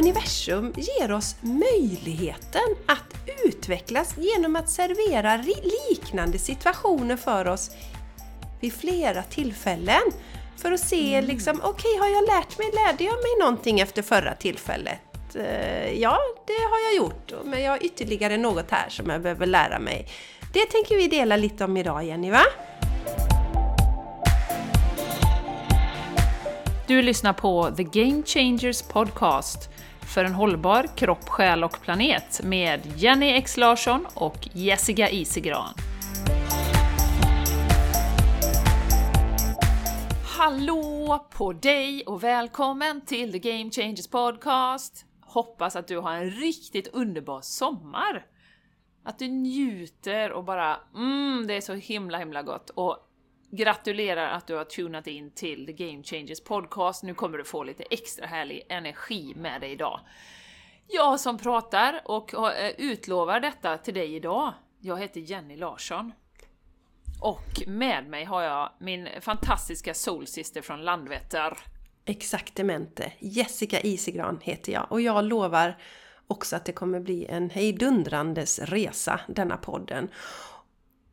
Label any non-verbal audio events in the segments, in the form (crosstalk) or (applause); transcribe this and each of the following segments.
universum ger oss möjligheten att utvecklas genom att servera liknande situationer för oss vid flera tillfällen. För att se mm. liksom, okej okay, har jag lärt mig, lärde jag mig någonting efter förra tillfället? Eh, ja, det har jag gjort, men jag har ytterligare något här som jag behöver lära mig. Det tänker vi dela lite om idag Jenny, va? Du lyssnar på The Game Changers Podcast för en hållbar kropp, själ och planet med Jenny X Larsson och Jessica Isigran. Hallå på dig och välkommen till The Game Changers Podcast! Hoppas att du har en riktigt underbar sommar! Att du njuter och bara mm, det är så himla himla gott. Och gratulerar att du har tunat in till The Game Changers Podcast. Nu kommer du få lite extra härlig energi med dig idag. Jag som pratar och eh, utlovar detta till dig idag, jag heter Jenny Larsson. Och med mig har jag min fantastiska solsyster från Landvetter. Exaktemente! Jessica Isigran heter jag och jag lovar också att det kommer bli en hejdundrandes resa, denna podden.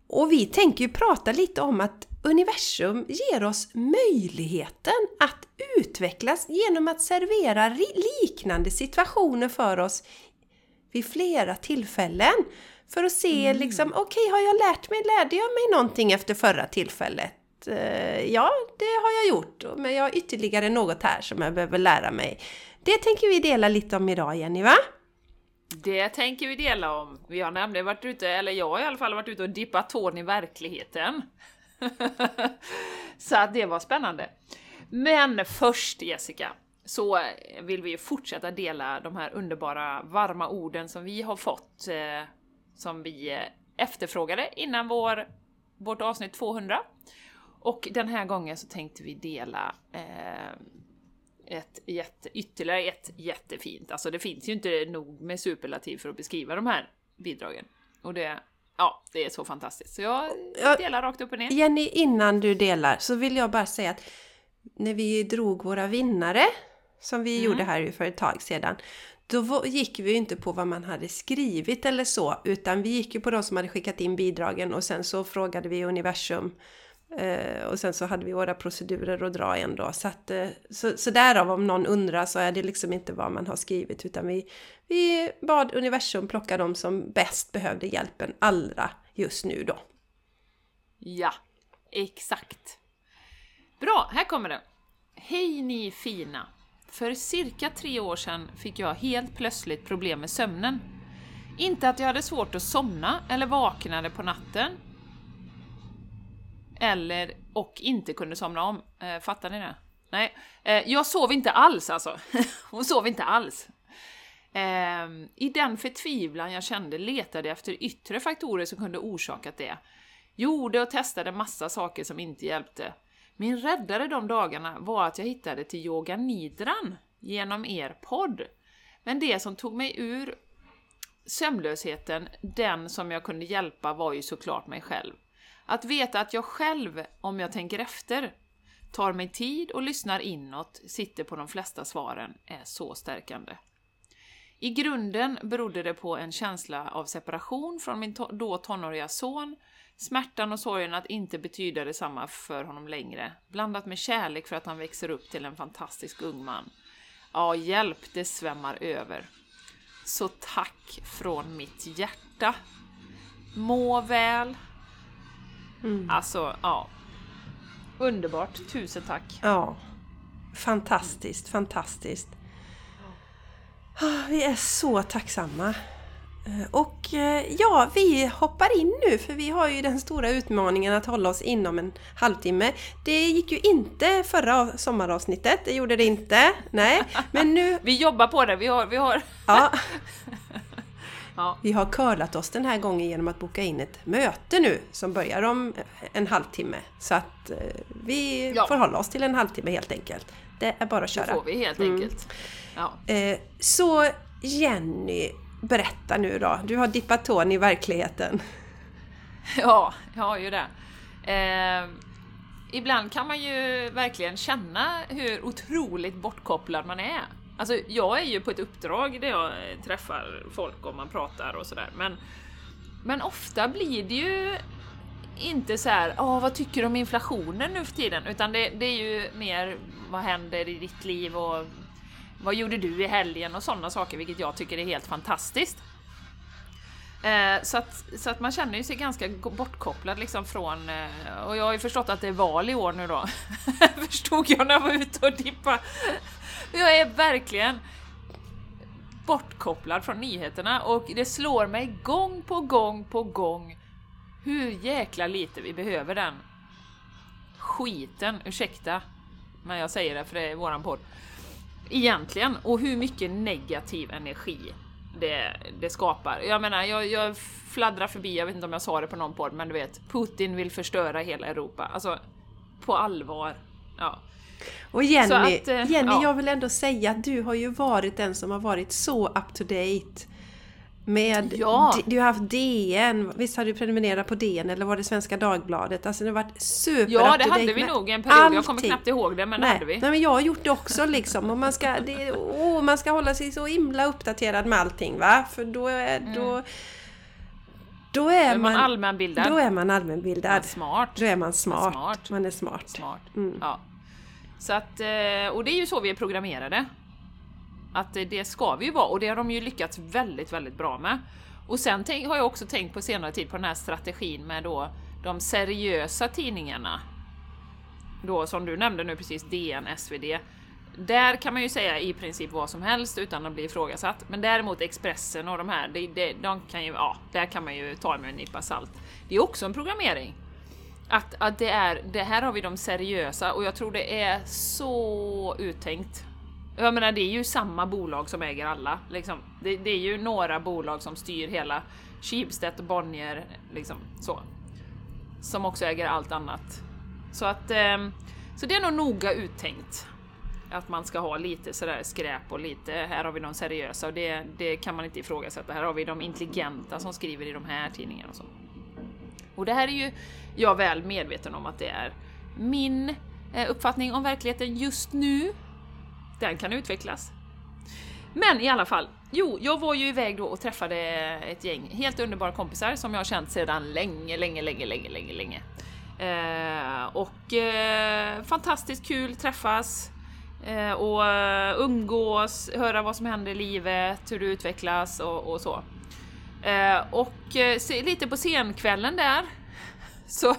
Och vi tänker ju prata lite om att universum ger oss möjligheten att utvecklas genom att servera liknande situationer för oss vid flera tillfällen. För att se mm. liksom, okej okay, har jag lärt mig, lärde jag mig någonting efter förra tillfället? Eh, ja, det har jag gjort, men jag har ytterligare något här som jag behöver lära mig. Det tänker vi dela lite om idag Jenny, va? Det tänker vi dela om. Vi har nämligen varit ute, eller jag har i alla fall varit ute och dippat tån i verkligheten. (laughs) så att det var spännande. Men först Jessica, så vill vi ju fortsätta dela de här underbara varma orden som vi har fått, eh, som vi eh, efterfrågade innan vår, vårt avsnitt 200. Och den här gången så tänkte vi dela eh, ett jätte, ytterligare ett jättefint, alltså det finns ju inte nog med superlativ för att beskriva de här bidragen. Och det, ja, det är så fantastiskt. Så jag delar rakt upp och ner. Jenny, innan du delar så vill jag bara säga att när vi drog våra vinnare, som vi mm. gjorde här för ett tag sedan, då gick vi ju inte på vad man hade skrivit eller så, utan vi gick ju på de som hade skickat in bidragen och sen så frågade vi universum Eh, och sen så hade vi våra procedurer att dra en då. Så, att, eh, så, så därav om någon undrar så är det liksom inte vad man har skrivit utan vi, vi bad universum plocka de som bäst behövde hjälpen allra just nu då. Ja, exakt. Bra, här kommer den! Hej ni fina! För cirka tre år sedan fick jag helt plötsligt problem med sömnen. Inte att jag hade svårt att somna eller vaknade på natten, eller och inte kunde somna om. Eh, fattar ni det? Nej, eh, jag sov inte alls alltså. (laughs) Hon sov inte alls. Eh, I den förtvivlan jag kände letade jag efter yttre faktorer som kunde orsakat det. Gjorde och testade massa saker som inte hjälpte. Min räddare de dagarna var att jag hittade till yoga nidran genom er podd. Men det som tog mig ur sömnlösheten, den som jag kunde hjälpa, var ju såklart mig själv. Att veta att jag själv, om jag tänker efter, tar mig tid och lyssnar inåt, sitter på de flesta svaren, är så stärkande. I grunden berodde det på en känsla av separation från min to då tonåriga son, smärtan och sorgen att inte betyda detsamma för honom längre, blandat med kärlek för att han växer upp till en fantastisk ung man. Ja, hjälp, det svämmar över. Så tack från mitt hjärta. Må väl, Mm. Alltså, ja. Underbart. Tusen tack. Ja. Fantastiskt, fantastiskt. Vi är så tacksamma. Eh, och eh, ja, vi hoppar in nu för vi har ju den stora utmaningen att hålla oss inom en halvtimme. Det gick ju inte förra sommaravsnittet, det gjorde det inte. Nej, men nu... (laughs) vi jobbar på det, vi har... Vi har... ja. (laughs) Ja. Vi har curlat oss den här gången genom att boka in ett möte nu som börjar om en halvtimme. Så att eh, vi ja. får hålla oss till en halvtimme helt enkelt. Det är bara att köra. Det får vi helt enkelt. Mm. Ja. Eh, så Jenny, berätta nu då. Du har dippat tån i verkligheten. (laughs) Ja, jag har ju det. Eh, ibland kan man ju verkligen känna hur otroligt bortkopplad man är Alltså jag är ju på ett uppdrag där jag träffar folk och man pratar och sådär men, men ofta blir det ju inte så här, Åh, vad tycker du om inflationen nu för tiden? Utan det, det är ju mer, vad händer i ditt liv och vad gjorde du i helgen och sådana saker, vilket jag tycker är helt fantastiskt. Eh, så, att, så att man känner ju sig ganska bortkopplad liksom från, eh, och jag har ju förstått att det är val i år nu då. (laughs) Förstod jag när jag var ute och dippa. Jag är verkligen bortkopplad från nyheterna och det slår mig gång på gång på gång hur jäkla lite vi behöver den skiten, ursäkta, men jag säger det för det är våran podd. Egentligen, och hur mycket negativ energi det, det skapar. Jag menar, jag, jag fladdrar förbi, jag vet inte om jag sa det på någon podd, men du vet, Putin vill förstöra hela Europa. Alltså, på allvar. Ja. Och Jenny, att, eh, Jenny ja. jag vill ändå säga att du har ju varit den som har varit så up to date med, ja. Du har haft DN, visst har du prenumererat på DN eller var det Svenska Dagbladet? Alltså det har varit super Ja det hade vi nog en period, allting. jag kommer knappt ihåg det men Nej. det hade vi. Nej men jag har gjort det också liksom och man ska, det, oh, man ska hålla sig så himla uppdaterad med allting va? För då är, mm. då, då är, är man, man allmänbildad. Då är man allmänbildad. Man smart. Då är man smart. smart. Man är smart. smart. Mm. Ja. Så att, eh, och det är ju så vi är programmerade. Att eh, det ska vi ju vara och det har de ju lyckats väldigt, väldigt bra med. Och sen har jag också tänkt på senare tid på den här strategin med då de seriösa tidningarna. Då som du nämnde nu precis, DN, SvD. Där kan man ju säga i princip vad som helst utan att bli ifrågasatt. Men däremot Expressen och de här, de, de, de kan ju, ja, där kan man ju ta med en nypa salt. Det är också en programmering. Att, att det är, det här har vi de seriösa och jag tror det är så uttänkt. Jag menar det är ju samma bolag som äger alla. Liksom. Det, det, är ju några bolag som styr hela Schibsted och Bonnier, liksom så. Som också äger allt annat. Så att, eh, så det är nog noga uttänkt. Att man ska ha lite sådär skräp och lite, här har vi de seriösa och det, det kan man inte ifrågasätta. Här har vi de intelligenta som skriver i de här tidningarna och så. Och det här är ju jag väl medveten om att det är min eh, uppfattning om verkligheten just nu den kan utvecklas. Men i alla fall, jo, jag var ju iväg då och träffade ett gäng helt underbara kompisar som jag har känt sedan länge, länge, länge, länge, länge, länge. Eh, och eh, fantastiskt kul träffas eh, och eh, umgås, höra vad som händer i livet, hur det utvecklas och, och så. Eh, och eh, se, lite på scenkvällen där så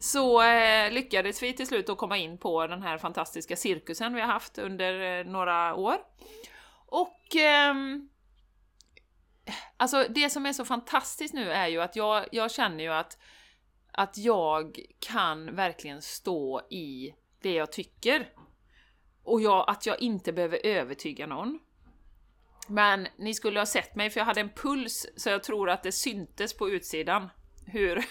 så eh, lyckades vi till slut att komma in på den här fantastiska cirkusen vi har haft under eh, några år. Och eh, alltså det som är så fantastiskt nu är ju att jag, jag känner ju att, att jag kan verkligen stå i det jag tycker. Och jag, att jag inte behöver övertyga någon. Men ni skulle ha sett mig för jag hade en puls så jag tror att det syntes på utsidan hur,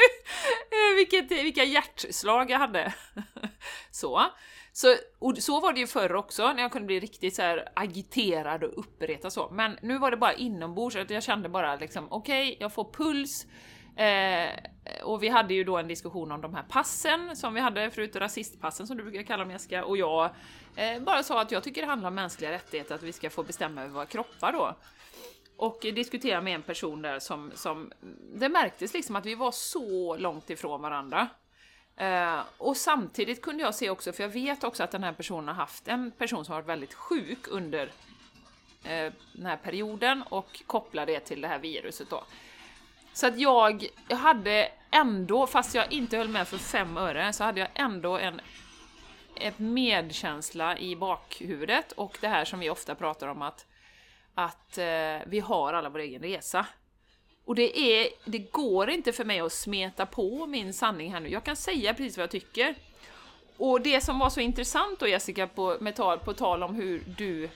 (laughs) Vilket, vilka hjärtslag jag hade. (laughs) så. Så, och så var det ju förr också, när jag kunde bli riktigt så här agiterad och uppretad så. Men nu var det bara inombords, att jag kände bara liksom okej, okay, jag får puls. Eh, och vi hade ju då en diskussion om de här passen som vi hade förut, rasistpassen som du brukar kalla dem Jessica, och jag eh, bara sa att jag tycker det handlar om mänskliga rättigheter, att vi ska få bestämma över våra kroppar då och diskutera med en person där som, som det märktes liksom att vi var så långt ifrån varandra. Eh, och samtidigt kunde jag se också, för jag vet också att den här personen har haft en person som varit väldigt sjuk under eh, den här perioden och koppla det till det här viruset då. Så att jag, jag hade ändå, fast jag inte höll med för fem öre, så hade jag ändå en ett medkänsla i bakhuvudet och det här som vi ofta pratar om att att eh, vi har alla vår egen resa. Och det, är, det går inte för mig att smeta på min sanning här nu. Jag kan säga precis vad jag tycker. Och det som var så intressant då Jessica, på, med tal, på tal om hur du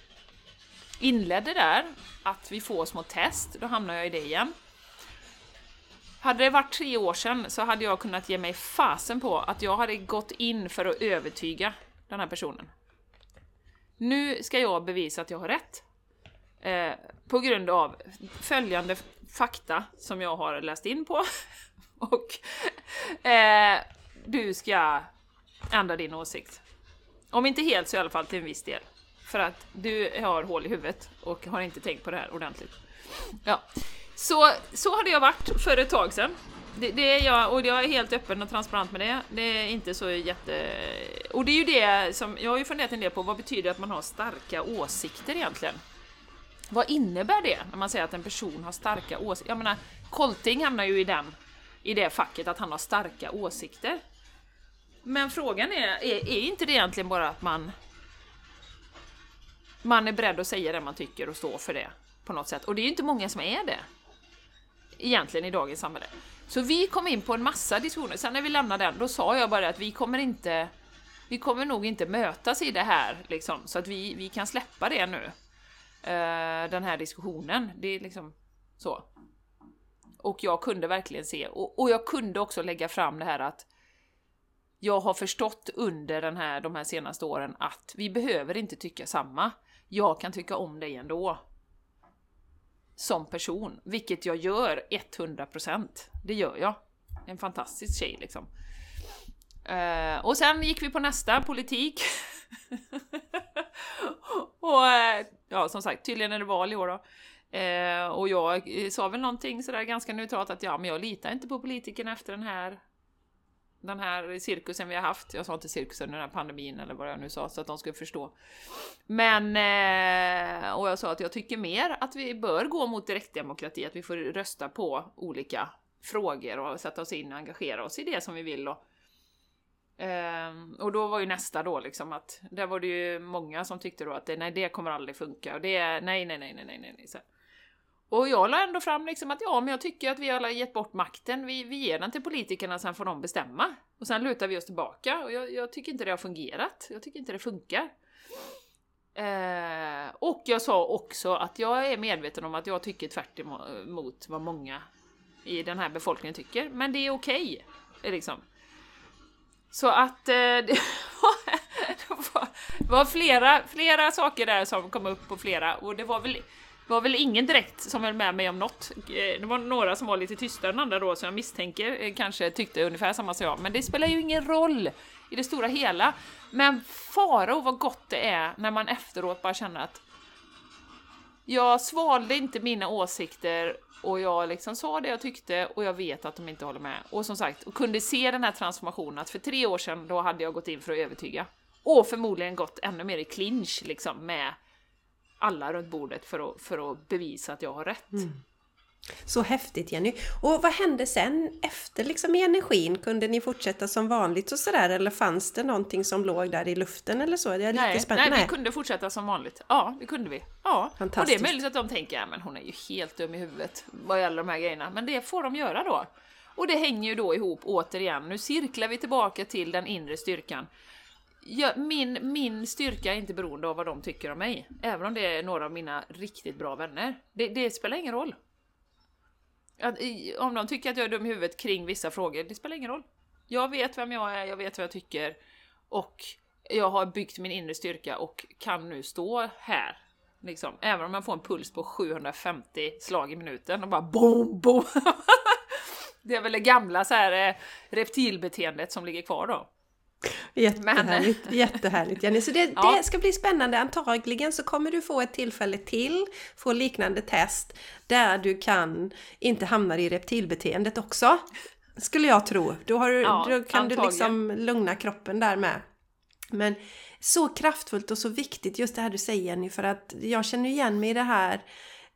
inledde där, att vi får små test, då hamnar jag i det igen. Hade det varit tre år sedan så hade jag kunnat ge mig fasen på att jag hade gått in för att övertyga den här personen. Nu ska jag bevisa att jag har rätt. Eh, på grund av följande fakta som jag har läst in på. (laughs) och eh, du ska ändra din åsikt. Om inte helt så i alla fall till en viss del. för att du har hål i huvudet och har inte tänkt på det här ordentligt. Ja, så, så hade jag varit för ett tag sedan. Det, det, är jag, och jag är helt öppen och transparent med det. Det är inte så jätte... Och det är ju det som, jag har ju funderat en del på, vad betyder det att man har starka åsikter egentligen? Vad innebär det när man säger att en person har starka åsikter? Jag menar, Kolting hamnar ju i den, i det facket att han har starka åsikter. Men frågan är, är, är inte det egentligen bara att man man är beredd att säga det man tycker och stå för det på något sätt. Och det är ju inte många som är det. Egentligen i dagens samhälle. Så vi kom in på en massa diskussioner. Sen när vi lämnade den, då sa jag bara att vi kommer inte vi kommer nog inte mötas i det här, liksom, så att vi, vi kan släppa det nu. Eh, den här diskussionen. Det är liksom så. Och jag kunde verkligen se, och, och jag kunde också lägga fram det här att jag har förstått under den här, de här senaste åren att vi behöver inte tycka samma. Jag kan tycka om dig ändå. Som person, vilket jag gör 100%. Det gör jag. En fantastisk tjej liksom. Uh, och sen gick vi på nästa, politik. (laughs) och uh, ja, som sagt, tydligen är det val i år då. Eh, och jag eh, sa väl någonting sådär ganska neutralt att ja, men jag litar inte på politikerna efter den här den här cirkusen vi har haft. Jag sa inte cirkusen, den här pandemin eller vad jag nu sa, så att de skulle förstå. Men, eh, och jag sa att jag tycker mer att vi bör gå mot direktdemokrati, att vi får rösta på olika frågor och sätta oss in och engagera oss i det som vi vill. Och, Um, och då var ju nästa då liksom att, där var det ju många som tyckte då att nej det kommer aldrig funka och det är nej, nej, nej, nej, nej, nej. Så. Och jag la ändå fram liksom att ja, men jag tycker att vi har gett bort makten, vi, vi ger den till politikerna, sen får de bestämma. Och sen lutar vi oss tillbaka och jag, jag tycker inte det har fungerat. Jag tycker inte det funkar. Eh, och jag sa också att jag är medveten om att jag tycker tvärt emot vad många i den här befolkningen tycker, men det är okej. Okay, liksom. Så att eh, (laughs) det, var, det var, var flera, flera saker där som kom upp på flera och det var väl det var väl ingen direkt som höll med mig om något. Eh, det var några som var lite tystare än andra då, som jag misstänker eh, kanske tyckte ungefär samma som jag. Men det spelar ju ingen roll i det stora hela. Men farao, vad gott det är när man efteråt bara känner att jag svalde inte mina åsikter och jag liksom sa det jag tyckte och jag vet att de inte håller med. Och som sagt, och kunde se den här transformationen att för tre år sedan då hade jag gått in för att övertyga. Och förmodligen gått ännu mer i clinch liksom med alla runt bordet för att, för att bevisa att jag har rätt. Mm. Så häftigt Jenny! Och vad hände sen efter liksom i energin? Kunde ni fortsätta som vanligt och sådär eller fanns det någonting som låg där i luften eller så? Det är nej, lite nej, vi kunde fortsätta som vanligt. Ja, det kunde vi. Ja, och det är möjligt att de tänker ja, men hon är ju helt dum i huvudet vad gäller de här grejerna. Men det får de göra då. Och det hänger ju då ihop återigen. Nu cirklar vi tillbaka till den inre styrkan jag, min, min styrka är inte beroende av vad de tycker om mig. Även om det är några av mina riktigt bra vänner. Det, det spelar ingen roll. Att, om de tycker att jag är dum i huvudet kring vissa frågor, det spelar ingen roll. Jag vet vem jag är, jag vet vad jag tycker och jag har byggt min inre styrka och kan nu stå här. Liksom. Även om jag får en puls på 750 slag i minuten och bara boom, boom. (laughs) det är väl det gamla så här eh, reptilbeteendet som ligger kvar då. Jättehärligt, Men... jättehärligt Jenny. Så det, (laughs) ja. det, ska bli spännande. Antagligen så kommer du få ett tillfälle till, få liknande test, där du kan inte hamna i reptilbeteendet också. Skulle jag tro. Då, har ja, då kan antagligen. du liksom lugna kroppen där med. Men så kraftfullt och så viktigt just det här du säger Jenny, för att jag känner igen mig i det här.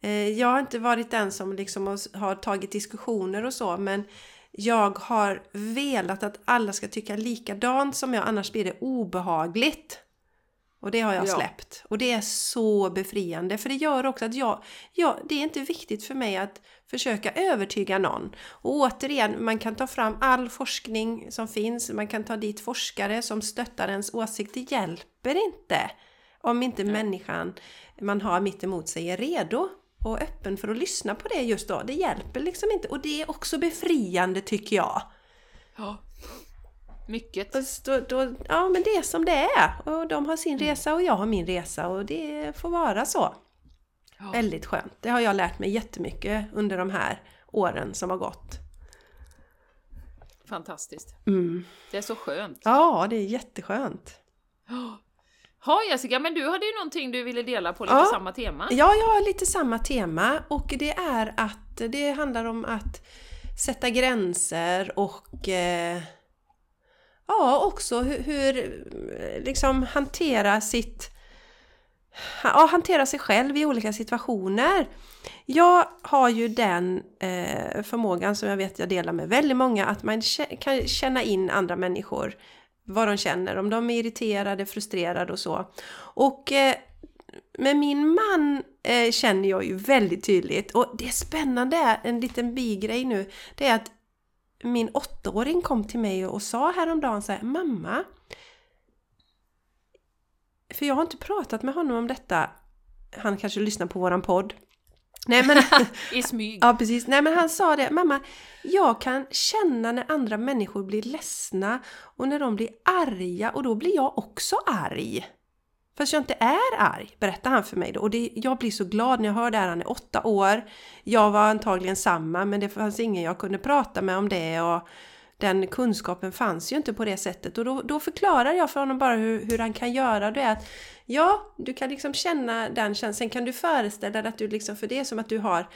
Eh, jag har inte varit den som liksom har tagit diskussioner och så, men jag har velat att alla ska tycka likadant som jag, annars blir det obehagligt. Och det har jag ja. släppt. Och det är så befriande. För det gör också att jag, jag, det är inte viktigt för mig att försöka övertyga någon. Och återigen, man kan ta fram all forskning som finns. Man kan ta dit forskare som stöttar ens åsikt. Det hjälper inte. Om inte människan man har mitt emot sig är redo och öppen för att lyssna på det just då. Det hjälper liksom inte och det är också befriande tycker jag. Ja, mycket. Då, då, ja men det är som det är och de har sin mm. resa och jag har min resa och det får vara så. Ja. Väldigt skönt. Det har jag lärt mig jättemycket under de här åren som har gått. Fantastiskt. Mm. Det är så skönt. Ja, det är jätteskönt. Ja Jessica, men du hade ju någonting du ville dela på lite Ja. samma tema. Ja, jag har lite samma tema och det är att det handlar om att sätta gränser och eh, ja, också hur, hur eh, liksom hantera sitt ja, hantera sig själv i olika situationer. Jag har ju den eh, förmågan som jag vet jag delar med väldigt många att man kan känna in andra människor vad de känner, om de är irriterade, frustrerade och så. Och eh, med min man eh, känner jag ju väldigt tydligt och det spännande är en liten bigrej nu, det är att min åttaåring kom till mig och sa häromdagen så här, Mamma, för jag har inte pratat med honom om detta, han kanske lyssnar på våran podd. Nej men, (laughs) I smyg. ja precis, nej men han sa det, mamma, jag kan känna när andra människor blir ledsna och när de blir arga och då blir jag också arg. Fast jag inte är arg, berättar han för mig då. Och det, jag blir så glad när jag hör det här. Han är åtta år. Jag var antagligen samma, men det fanns ingen jag kunde prata med om det. Och den kunskapen fanns ju inte på det sättet. Och då, då förklarar jag för honom bara hur, hur han kan göra det. Att ja, du kan liksom känna den känslan. Sen kan du föreställa dig att du liksom, för det är som att du har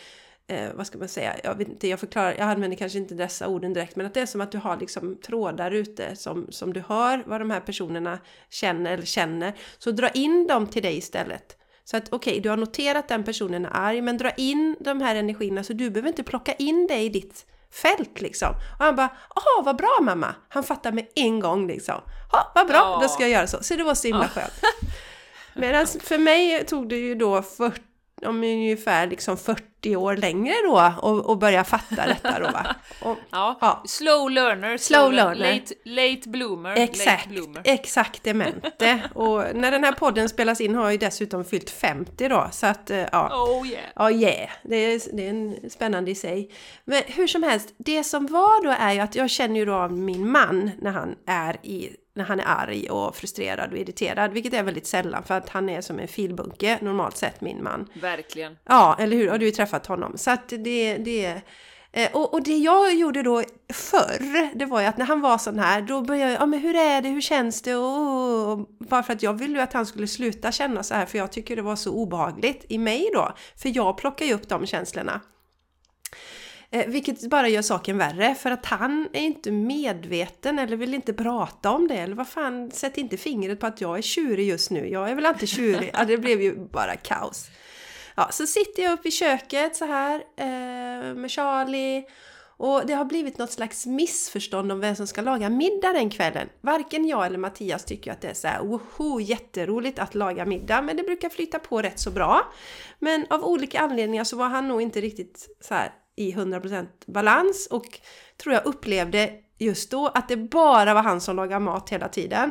eh, vad ska man säga, jag vet inte, jag förklarar, jag använder kanske inte dessa orden direkt, men att det är som att du har liksom trådar ute som, som du hör vad de här personerna känner eller känner. Så dra in dem till dig istället. Så att okej, du har noterat den personen är arg, men dra in de här energierna så du behöver inte plocka in det i ditt fält liksom. Och han bara, åh vad bra mamma! Han fattar med en gång liksom. Ja, vad bra, Ja. då ska jag göra så. Så det var så himla skönt. (laughs) Medan för mig tog det ju då 40, om ungefär liksom 40 år längre då och, och börja fatta detta då va. (laughs) Och, Ja. Ja. Slow learner, Slow learner. Late, late bloomer. Late Exakt, bloomer. exaktamente. (laughs) Och när den här podden spelas in har jag ju dessutom fyllt 50 då, så att eh, ja. Oh yeah. Ja, yeah. Det är, det är en spännande i sig. Men hur som helst, det som var då är ju att jag känner ju då av min man när han är i när han är arg och frustrerad och irriterad, vilket är väldigt sällan för att han är som en filbunke normalt sett min man. Verkligen. Ja, eller hur? Har du ju träffat honom. Så att det... det eh, och, och det jag gjorde då förr, det var ju att när han var sån här, då började jag, ja men hur är det, hur känns det? Och, och, bara för att jag ville ju att han skulle sluta känna så här, för jag tycker det var så obehagligt i mig då. För jag plockar ju upp de känslorna. Eh, vilket bara gör saken värre, för att han är inte medveten eller vill inte prata om det. Eller vad fan, sätt inte fingret på att jag är tjurig just nu. Jag är väl inte tjurig? Ja, det blev ju bara kaos. Ja, så sitter jag uppe i köket så här eh, med Charlie och det har blivit något slags missförstånd om vem som ska laga middag den kvällen. Varken jag eller Mattias tycker att det är så här woho, jätteroligt att laga middag, men det brukar flyta på rätt så bra. Men av olika anledningar så var han nog inte riktigt så här i 100% balans och tror jag upplevde just då att det bara var han som lagade mat hela tiden.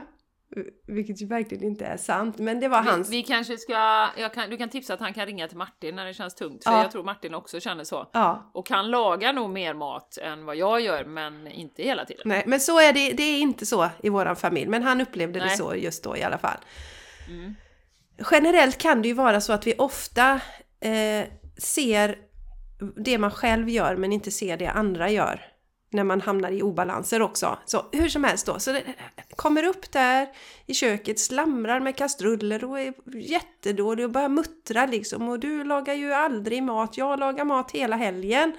Vilket ju verkligen inte är sant, men det var hans... Vi, kanske ska, kan, du kan tipsa att han kan ringa till Martin när det känns tungt, för Ja. jag tror Martin också känner så. Ja, Och han lagar nog mer mat än vad jag gör, men inte hela tiden. Nej, men så är det, det är inte så i våran familj, men han upplevde det Nej. så just då i alla fall. Mm. Generellt kan det ju vara så att vi ofta eh, ser det man själv gör men inte ser det andra gör. När man hamnar i obalanser också. Så hur som helst då, så det kommer upp där i köket, slamrar med kastruller och är jättedålig och börjar muttra liksom. Och du lagar ju aldrig mat, jag lagar mat hela helgen.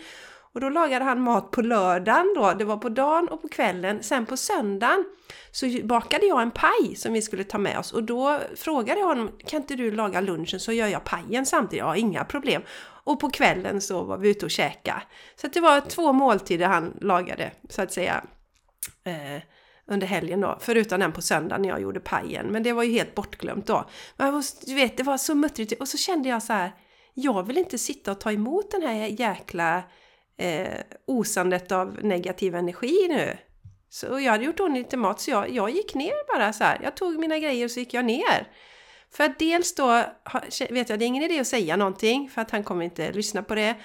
Och då lagade han mat på lördagen då, det var på dagen och på kvällen. Sen på söndagen så bakade jag en paj som vi skulle ta med oss och då frågade jag honom, kan inte du laga lunchen så gör jag pajen samtidigt? Ja, inga problem. Och på kvällen så var vi ute och käka. Så att det var två måltider han lagade, så att säga. Eh, under helgen då, förutom den på söndagen när jag gjorde pajen. Men det var ju helt bortglömt då. Men jag måste- du vet, det var så muttrigt. Och så kände jag så här, jag vill inte sitta och ta emot den här jäkla eh, osandet av negativ energi nu. Så jag hade gjort ordning lite mat så jag, jag gick ner bara så här. Jag tog mina grejer och så gick jag ner. För att dels då vet jag, det är ingen idé att säga någonting för att han kommer inte lyssna på det.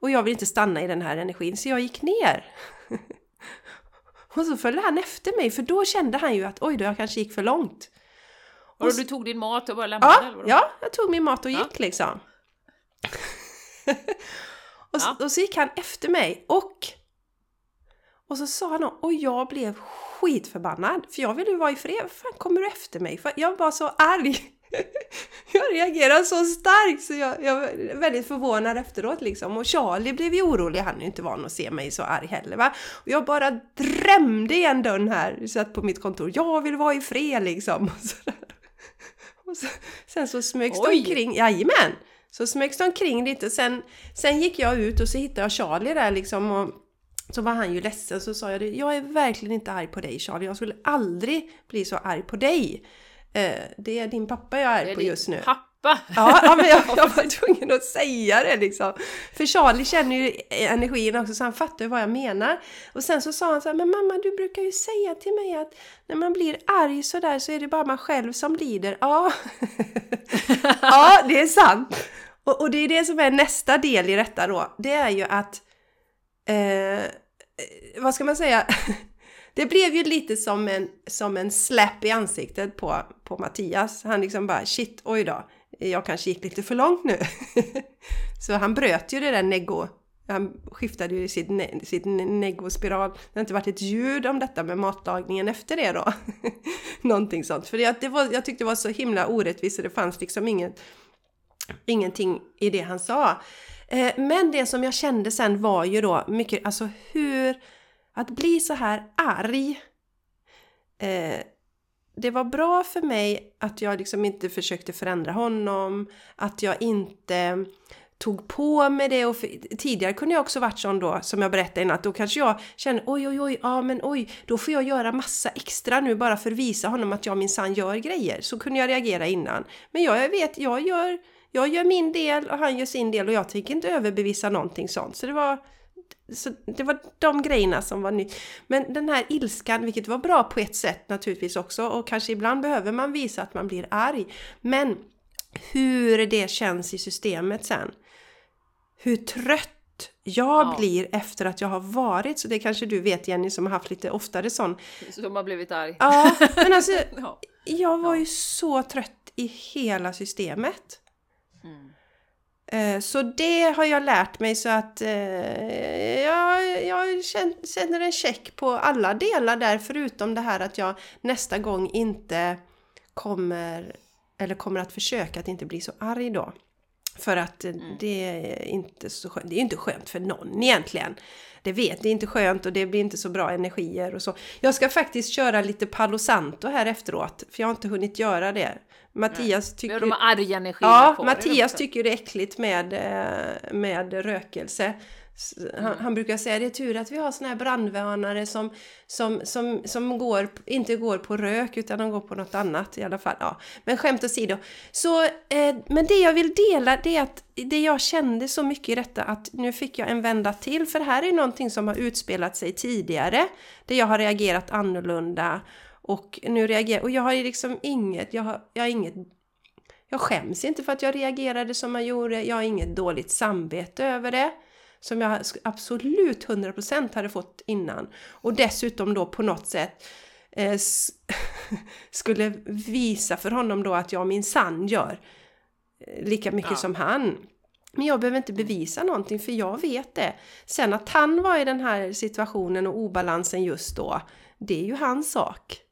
Och jag vill inte stanna i den här energin så jag gick ner. (laughs) och så följde han efter mig för då kände han ju att oj då, jag kanske gick för långt. Och du tog din mat och bara lämnade Ja, eller ja, jag tog min mat och Ja. gick liksom. (laughs) och, så, Ja. och så gick han efter mig och Och så sa han och jag blev skitförbannad. För jag ville ju vara i fred. Fan kommer du efter mig? För jag var så arg. Jag reagerade så starkt så jag, jag var väldigt förvånad efteråt liksom. Och Charlie blev ju orolig, han är ju inte van att se mig så arg heller va. Och jag bara drämde igen dörren här, satt på mitt kontor. Jag vill vara i fred liksom. Och, så och så, sen så smögs de omkring, jajamän! Så smögs de omkring lite. Sen, sen gick jag ut och så hittade jag Charlie där liksom. Och, så var han ju ledsen så sa jag det, jag är verkligen inte arg på dig Charlie, jag skulle aldrig bli så arg på dig. Eh, det är din pappa jag är, är på just nu. Pappa? Ja, ja men jag, jag, var (laughs) tvungen att säga det liksom. För Charlie känner ju energin också så han fattar ju vad jag menar. Och sen så sa han så här, men mamma du brukar ju säga till mig att när man blir arg sådär så är det bara man själv som lider. Ja, (laughs) ja det är sant. Och, och, det är det som är nästa del i detta då. Det är ju att, eh, vad ska man säga? (laughs) det blev ju lite som en, som en släpp i ansiktet på, på Mattias. Han liksom bara shit, oj då, jag kanske gick lite för långt nu. (laughs) så han bröt ju det där neggo. Han skiftade ju sitt, ne sitt neggospiral. Det har inte varit ett ljud om detta med matlagningen efter det då. (laughs) Någonting sånt. För det, det var, jag tyckte det var så himla orättvist så det fanns liksom inget, ingenting i det han sa. Eh, men det som jag kände sen var ju då mycket, alltså hur att bli så här arg. Eh, det var bra för mig att jag liksom inte försökte förändra honom, att jag inte tog på mig det. Och för, tidigare kunde jag också varit sån då som jag berättade innan att då kanske jag känner oj oj oj ja men oj då får jag göra massa extra nu bara för att visa honom att jag minsann gör grejer. Så kunde jag reagera innan. Men jag vet jag gör jag gör min del och han gör sin del och jag tänker inte överbevisa någonting sånt. Så det var så det var de grejerna som var nytt. Men den här ilskan, vilket var bra på ett sätt naturligtvis också och kanske ibland behöver man visa att man blir arg. Men hur det känns i systemet sen. Hur trött jag ja. blir efter att jag har varit, så det kanske du vet Jenny som har haft lite oftare sån. Som har blivit arg. Ja, men alltså (laughs) jag var ju så trött i hela systemet. Eh, så det har jag lärt mig så att eh, jag, jag känner en check på alla delar där förutom det här att jag nästa gång inte kommer eller kommer att försöka att inte bli så arg då. För att mm. det är inte så skönt. Det är inte skönt för någon egentligen. Det vet, det är inte skönt och det blir inte så bra energier och så. Jag ska faktiskt köra lite Palo Santo här efteråt, för jag har inte hunnit göra det. Mattias tycker... De arga energin Ja, Mattias tycker det är äckligt med, eh, med rökelse. Han, mm. han, brukar säga det är tur att vi har såna här brandvarnare som, som, som, som går, inte går på rök utan de går på något annat i alla fall. Ja. Men skämt åsido. Så, eh, men det jag vill dela det är att det jag kände så mycket i detta att nu fick jag en vända till för det här är någonting som har utspelat sig tidigare. Där jag har reagerat annorlunda och nu reagerar och jag har ju liksom inget, jag har, jag har inget jag skäms inte för att jag reagerade som jag gjorde, jag har inget dåligt samvete över det som jag absolut 100% hade fått innan. Och dessutom då på något sätt eh, (laughs) skulle visa för honom då att jag min sann gör eh, lika mycket ja. som han. Men jag behöver inte bevisa någonting för jag vet det. Sen att han var i den här situationen och obalansen just då, det är ju hans sak.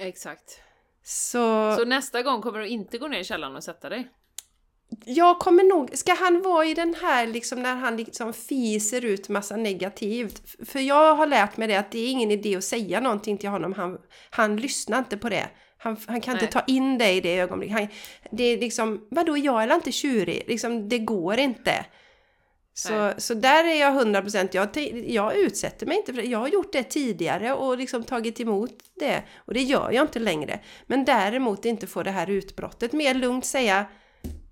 Exakt. Så, så nästa gång kommer du inte gå ner i källaren och sätta dig? jag kommer nog, ska han vara i den här liksom när han liksom fiser ut massa negativt? För jag har lärt mig det att det är ingen idé att säga någonting till honom, han, han lyssnar inte på det. Han, han kan Nej. inte ta in det i det ögonblicket. Han, det är liksom, vadå jag är inte tjurig? Liksom, det går inte. Så, så där är jag 100%, jag, jag utsätter mig inte för det. Jag har gjort det tidigare och liksom tagit emot det. Och det gör jag inte längre. Men däremot inte få det här utbrottet. Mer lugnt säga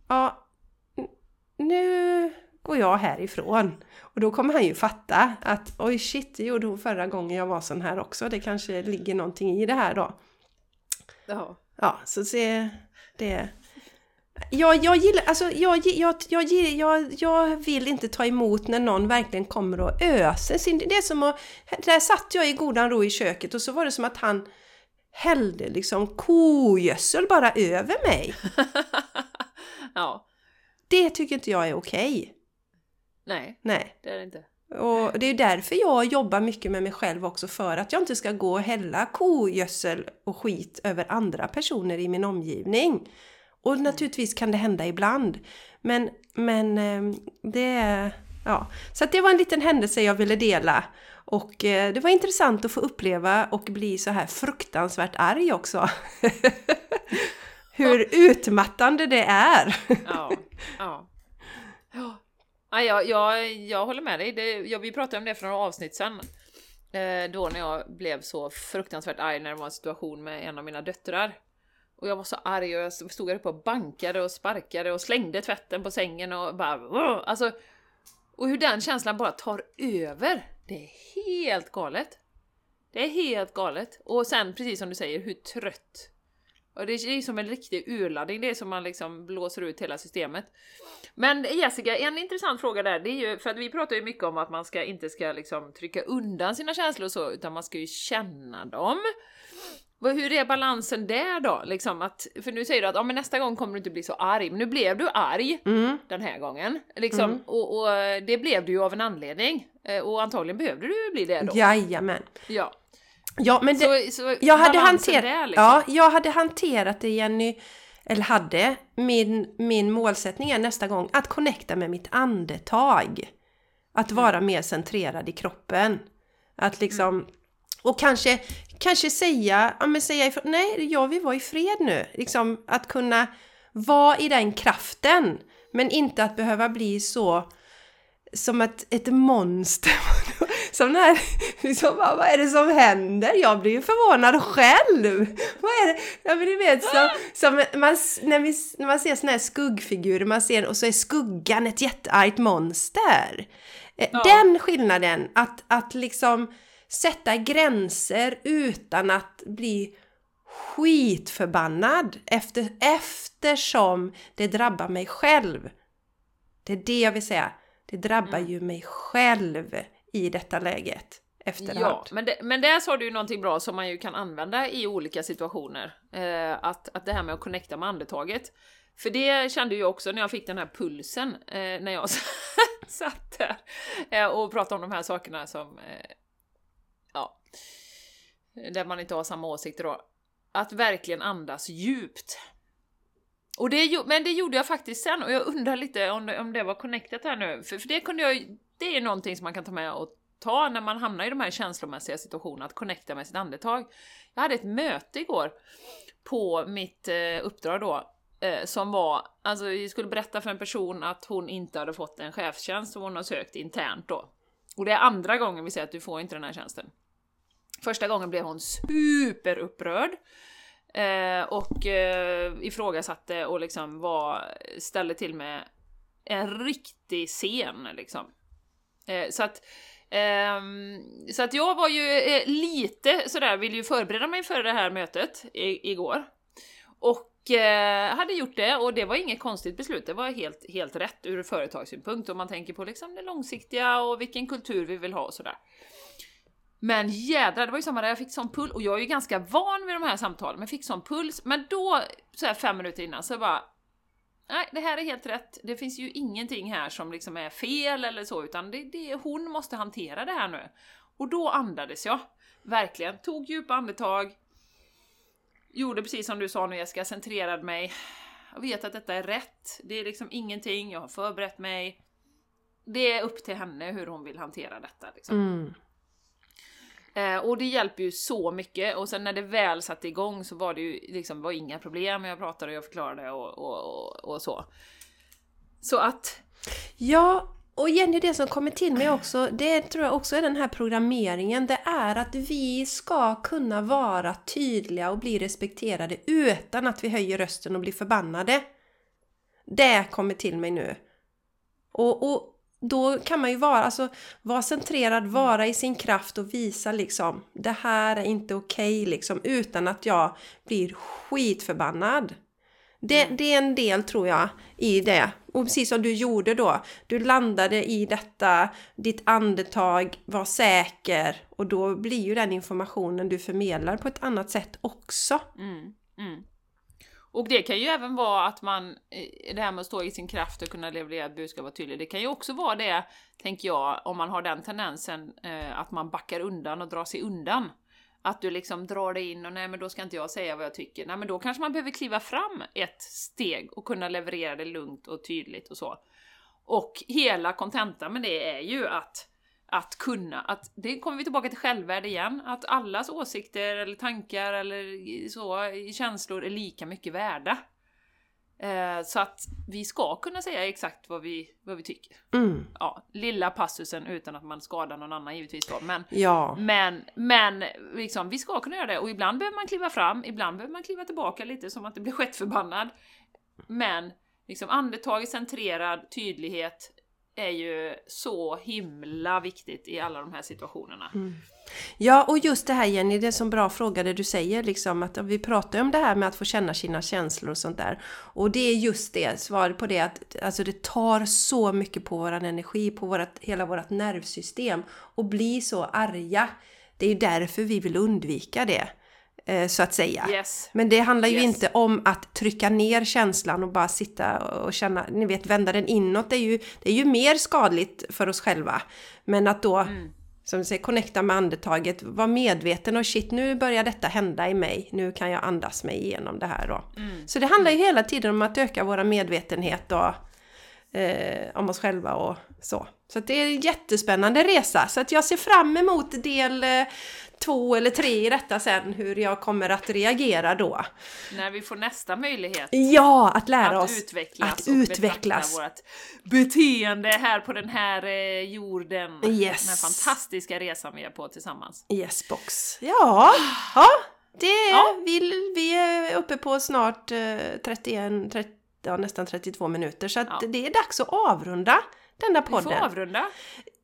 ja, nu går jag härifrån. Och då kommer han ju fatta att oj shit, det gjorde hon förra gången jag var sån här också. Det kanske ligger någonting i det här då. Ja. Ja, så se det. Jag, jag gillar, alltså jag, jag, jag, jag, jag vill inte ta emot när någon verkligen kommer och öser sin... Det är som att... Där satt jag i godan ro i köket och så var det som att han hällde liksom kogödsel bara över mig. (laughs) Ja. Det tycker inte jag är okej. Nej, Nej, det är det inte. Och det är därför jag jobbar mycket med mig själv också, för att jag inte ska gå och hälla kogödsel och skit över andra personer i min omgivning. Och naturligtvis kan det hända ibland. Men, men eh, det. Ja. Så det var en liten händelse jag ville dela. Och eh, det var intressant att få uppleva och bli så här fruktansvärt arg också. (laughs) Hur utmattande det är! ja, ja. Ja, jag, jag, jag håller med dig. Det, jag, vi pratade om det för några avsnitt sedan. Eh, då när jag blev så fruktansvärt arg när det var en situation med en av mina döttrar. Och jag var så arg och jag stod där uppe och bankade och sparkade och slängde tvätten på sängen och bara... Alltså, och hur den känslan bara tar över. Det är helt galet. Det är helt galet. Och sen precis som du säger, hur trött och det är som en riktig urladdning, det är som man liksom blåser ut hela systemet. Men Jessica, en intressant fråga där, det är ju, för att vi pratar ju mycket om att man ska, inte ska liksom trycka undan sina känslor och så, utan man ska ju känna dem. Hur är balansen där då? Liksom att, för nu säger du att ja, men nästa gång kommer du inte bli så arg, men nu blev du arg mm. den här gången. Liksom, mm. och, och, det blev du ju av en anledning. Eh, och antagligen behövde du bli det då. Jajamän. Ja. Ja, men det, så, så jag, hade hanter, där, liksom. ja, jag hade hanterat det Jenny, eller hade, min, min målsättning är nästa gång att connecta med mitt andetag. Att vara mm. mer centrerad i kroppen. Att liksom, mm. och kanske, kanske säga, ja men säga ifrån, nej jag vill vara i fred nu. Liksom att kunna vara i den kraften. Men inte att behöva bli så som ett, ett monster. (laughs) som när, (laughs) liksom, vad är det som händer? Jag blir ju förvånad själv! (laughs) Vad är det? Ja men du vet som, som man, när, vi, när man ser såna här skuggfigurer, man ser, och så är skuggan ett jätteargt monster. Eh, ja. Den skillnaden, att, att liksom sätta gränser utan att bli skitförbannad efter, eftersom det drabbar mig själv. Det är det jag vill säga. Det drabbar mm. ju mig själv i detta läget efterhand. Ja, men, det, men där sa du ju någonting bra som man ju kan använda i olika situationer. Eh, att, att det här med att connecta med andetaget. För det kände jag också när jag fick den här pulsen eh, när jag (laughs) satt där eh, och pratade om de här sakerna som... Där man inte har samma åsikter då. Att verkligen andas djupt. Och det, men det gjorde jag faktiskt sen och jag undrar lite om det, om det var connectat här nu, för, för det kunde jag det är någonting som man kan ta med och ta när man hamnar i de här känslomässiga situationerna, att connecta med sitt andetag. Jag hade ett möte igår på mitt eh, uppdrag då, eh, som var, alltså vi skulle berätta för en person att hon inte hade fått en chefstjänst som hon har sökt internt då. Och det är andra gången vi säger att du får inte den här tjänsten. Första gången blev hon superupprörd eh, och eh, ifrågasatte och liksom var, ställde till med en riktig scen liksom. Eh, så att Um, så att jag var ju eh, lite sådär, ville ju förbereda mig för det här mötet i, igår. Och eh, hade gjort det och det var inget konstigt beslut, det var helt, helt rätt ur företagssynpunkt om man tänker på liksom det långsiktiga och vilken kultur vi vill ha och sådär. Men jädrar, det var ju samma där, jag fick sån puls och jag är ju ganska van vid de här samtalen, men fick sån puls. Men då, så här fem minuter innan, så bara nej, det här är helt rätt. Det finns ju ingenting här som liksom är fel eller så, utan det, det, hon måste hantera det här nu. Och då andades jag. Verkligen. Tog djupa andetag. Gjorde precis som du sa nu Jessica, centrerade mig. Jag vet att detta är rätt. Det är liksom ingenting, jag har förberett mig. Det är upp till henne hur hon vill hantera detta. Liksom. Mm. Eh, och det hjälper ju så mycket och sen när det väl satte igång så var det ju liksom var inga problem. Jag pratade och jag förklarade och, och, och, och så. Så att... Ja, och Jenny, det som kommer till mig också, det tror jag också är den här programmeringen, det är att vi ska kunna vara tydliga och bli respekterade utan att vi höjer rösten och blir förbannade. Det kommer till mig nu. Och, och då kan man ju vara, alltså, vara centrerad, vara i sin kraft och visa liksom det här är inte okej okay, liksom utan att jag blir skitförbannad. Det, mm. det är en del tror jag i det. Och precis som du gjorde då. Du landade i detta, ditt andetag, var säker och då blir ju den informationen du förmedlar på ett annat sätt också. Mm, mm. Och det kan ju även vara att man, eh, det här med att stå i sin kraft och kunna leverera ett budskap och tydligt, det kan ju också vara det, tänker jag, om man har den tendensen eh, att man backar undan och drar sig undan. Att du liksom drar dig in och nej men då ska inte jag säga vad jag tycker. Nej men då kanske man behöver kliva fram ett steg och kunna leverera det lugnt och tydligt och så. Och hela kontentan med det är ju att att kunna, att det kommer vi tillbaka till självvärde igen, att allas åsikter eller tankar eller så, känslor är lika mycket värda. Eh, så att vi ska kunna säga exakt vad vi, vad vi tycker. Mm. Ja, lilla passusen utan att man skadar någon annan givetvis då, men, Ja. men, men liksom, vi ska kunna göra det och ibland behöver man kliva fram, ibland behöver man kliva tillbaka lite som att det blir sketförbannad. Men liksom andetaget, centrerad, tydlighet är ju så himla viktigt i alla de här situationerna. Mm. Ja, och just det här Jenny, det är en sån bra fråga det du säger liksom att vi pratar ju om det här med att få känna sina känslor och sånt där. Och det är just det, svaret på det att alltså det tar så mycket på våran energi, på vårat, hela vårt nervsystem och bli så arga. Det är ju därför vi vill undvika det, så att säga. Yes. Men det handlar ju Yes. inte om att trycka ner känslan och bara sitta och känna, ni vet vända den inåt, det är ju, det är ju mer skadligt för oss själva. Men att då, Mm. som du säger, connecta med andetaget, vara medveten och shit nu börjar detta hända i mig, nu kan jag andas mig igenom det här då. Mm. Så det handlar ju hela tiden om att öka vår medvetenhet och, eh, om oss själva och så. Så det är en jättespännande resa, så att jag ser fram emot del eh, två eller tre i detta sen, hur jag kommer att reagera då. När vi får nästa möjlighet Ja, att lära att oss utvecklas att och utvecklas. vårt beteende här på den här eh, jorden. Yes. Den här fantastiska resan vi är på tillsammans. Yes box. Ja, ja det Ja. Vi, vi är uppe på snart eh, 31, 30, ja, nästan 32 minuter så att Ja. det är dags att avrunda denna Vi får podden. avrunda.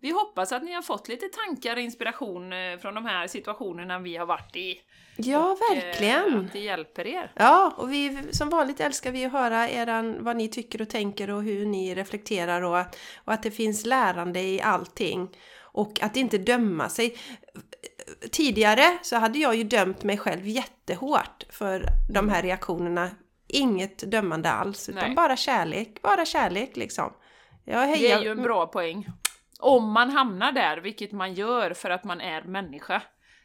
Vi hoppas att ni har fått lite tankar och inspiration eh, från de här situationerna vi har varit i. Ja, Och, eh, verkligen. Att det hjälper er. Ja, och vi, som vanligt älskar vi att höra eran, vad ni tycker och tänker och hur ni reflekterar och, och att det finns lärande i allting. Och att inte döma sig. Tidigare så hade jag ju dömt mig själv jättehårt för de här reaktionerna. Inget dömande alls, utan Nej. bara kärlek. Bara kärlek liksom. Jag Det hejar. är ju en bra poäng. Om man hamnar där, vilket man gör för att man är människa,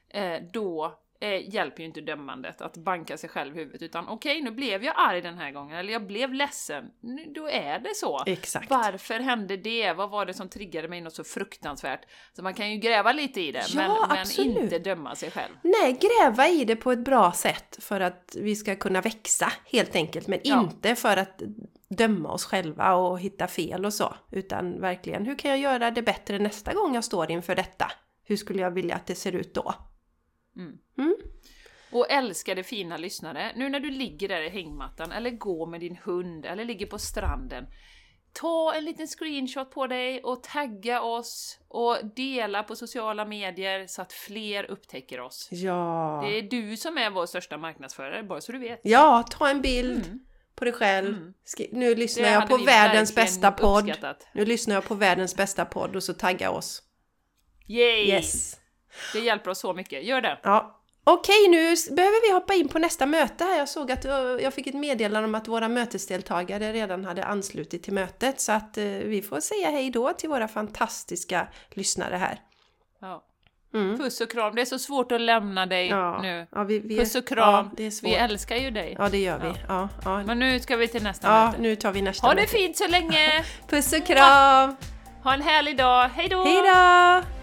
eh, då eh, hjälper ju inte dömandet att banka sig själv i huvudet, utan okej, nu blev jag arg den här gången, eller jag blev ledsen. Nu, då är det så. Exakt. Varför hände det? Vad var det som triggade mig något så fruktansvärt? Så man kan ju gräva lite i det, Ja, men, men inte döma sig själv. Nej, gräva i det på ett bra sätt för att vi ska kunna växa helt enkelt. Men Ja. inte för att döma oss själva och hitta fel och så. Utan verkligen, hur kan jag göra det bättre nästa gång jag står inför detta? Hur skulle jag vilja att det ser ut då? Och älskade fina lyssnare, nu när du ligger där i hängmattan eller går med din hund eller ligger på stranden, ta en liten screenshot på dig och tagga oss och dela på sociala medier så att fler upptäcker oss. Ja. Det är du som är vår största marknadsförare, bara så du vet. Ja, ta en bild Mm. På dig själv. Skri- nu lyssnar Det jag på världens bästa podd. uppskattat. Nu lyssnar jag på världens bästa podd och så tagga oss. Yay! Yes. Det hjälper oss så mycket, gör det! Ja. Okej, nu behöver vi hoppa in på nästa möte här. Jag såg att uh, jag fick ett meddelande om att våra mötesdeltagare redan hade anslutit till mötet. Så att uh, vi får säga hej då till våra fantastiska lyssnare här. Ja. Mm. Puss och kram, det är så svårt att lämna dig Ja, nu. ja, vi, vi, Puss och kram, Ja, det vi älskar ju dig. Ja, det gör vi. Ja. Men nu ska vi till nästa ja möte. nu tar vi nästa Ha det möte. fint så länge! (laughs) Puss och kram! Ha en härlig dag, hej då! Hej då!